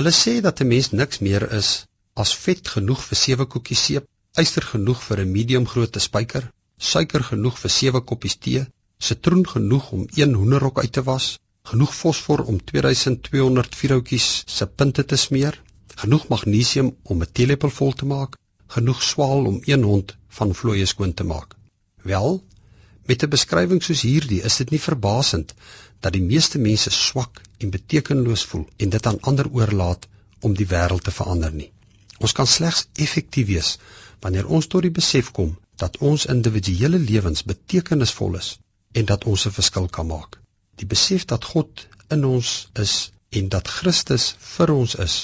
Hulle sê dat 'n mens niks meer is as vet genoeg vir 7 koekies seep, yster genoeg vir 'n medium grootte spyker, suiker genoeg vir 7 koppies tee, sitroen genoeg om een hoenderrok uit te was, genoeg fosfor om 2200 vierhoutjies se punte te smeer, genoeg magnesium om 'n teelepel vol te maak, genoeg swaal om een hond van vlooie skoon te maak. Wel, met 'n beskrywing soos hierdie is dit nie verbasend dat die meeste mense swak en betekenloos voel en dit aan ander oorlaat om die wêreld te verander nie. Ons kan slegs effektief wees wanneer ons tot die besef kom dat ons individuele lewens betekenisvol is en dat ons 'n verskil kan maak. Die besef dat God in ons is en dat Christus vir ons is,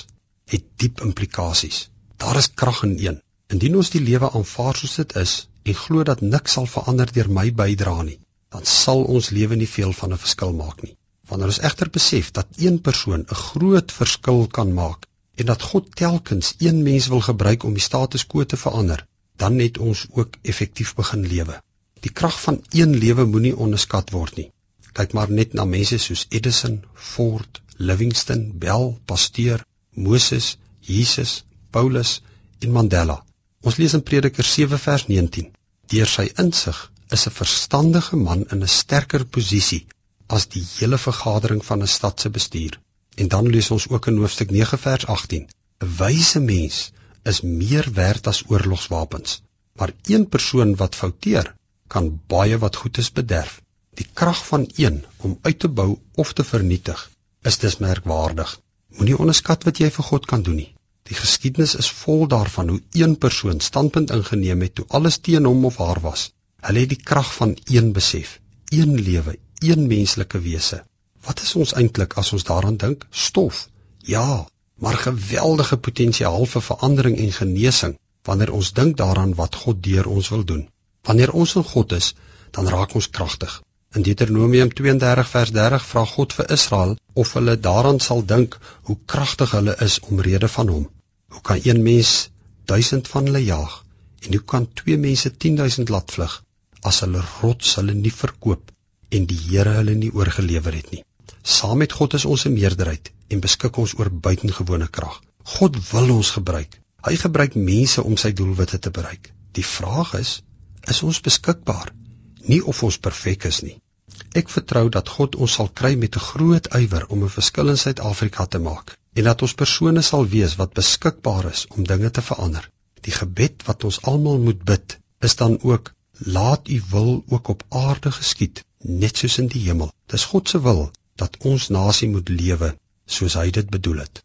het diep implikasies. Daar is krag in een. Indien ons die lewe aanvaar soos dit is en glo dat niks sal verander deur my bydra nie, dan sal ons lewe nie veel van 'n verskil maak nie. Wanneer ons egter besef dat een persoon 'n groot verskil kan maak en dat God telkens een mens wil gebruik om die status quo te verander, dan het ons ook effektief begin lewe. Die krag van een lewe moenie onderskat word nie. Kyk maar net na mense soos Edison, Ford, Livingston, Bell, Pasteur, Moses, Jesus, Paulus en Mandela. Ons lees in Prediker 7 vers 19. Deur sy insig is 'n verstandige man in 'n sterker posisie as die hele vergadering van 'n stad se bestuur. En dan lees ons ook in hoofstuk 9 vers 18. 'n Wyse mens is meer werd as oorlogswapens, maar een persoon wat fouteer, kan baie wat goed is bederf. Die krag van een om uit te bou of te vernietig is dus merkwaardig. Moenie onderskat wat jy vir God kan doen nie. Die geskiedenis is vol daarvan hoe een persoon standpunt ingeneem het toe alles teen hom of haar was. Hulle het die krag van een besef, een lewe, een menslike wese. Wat is ons eintlik as ons daaraan dink? Stof. Ja, maar geweldige potensiaal vir verandering en genesing wanneer ons dink daaraan wat God deur ons wil doen. Wanneer ons in God is, dan raak ons kragtig. In Deuteronomium 32 vers 30 vra God vir Israel of hulle daaraan sal dink hoe kragtig hulle is omrede van hom. Hoe kan een mens 1000 van hulle jaag en hoe kan twee mense 10000 laat vlug as hulle rots hulle nie verkoop en die Here hulle nie oorgelewer het nie. Saam met God is ons 'n meerderheid en beskik ons oor buitengewone krag. God wil ons gebruik. Hy gebruik mense om sy doelwitte te bereik. Die vraag is, is ons beskikbaar, nie of ons perfek is nie. Ek vertrou dat God ons sal kry met 'n groot ywer om 'n verskil in Suid-Afrika te maak en dat ons persone sal wees wat beskikbaar is om dinge te verander. Die gebed wat ons almal moet bid, is dan ook: Laat U wil ook op aarde geskied, net soos in die hemel. Dis God se wil dat ons nasie moet lewe soos hy dit bedoel het.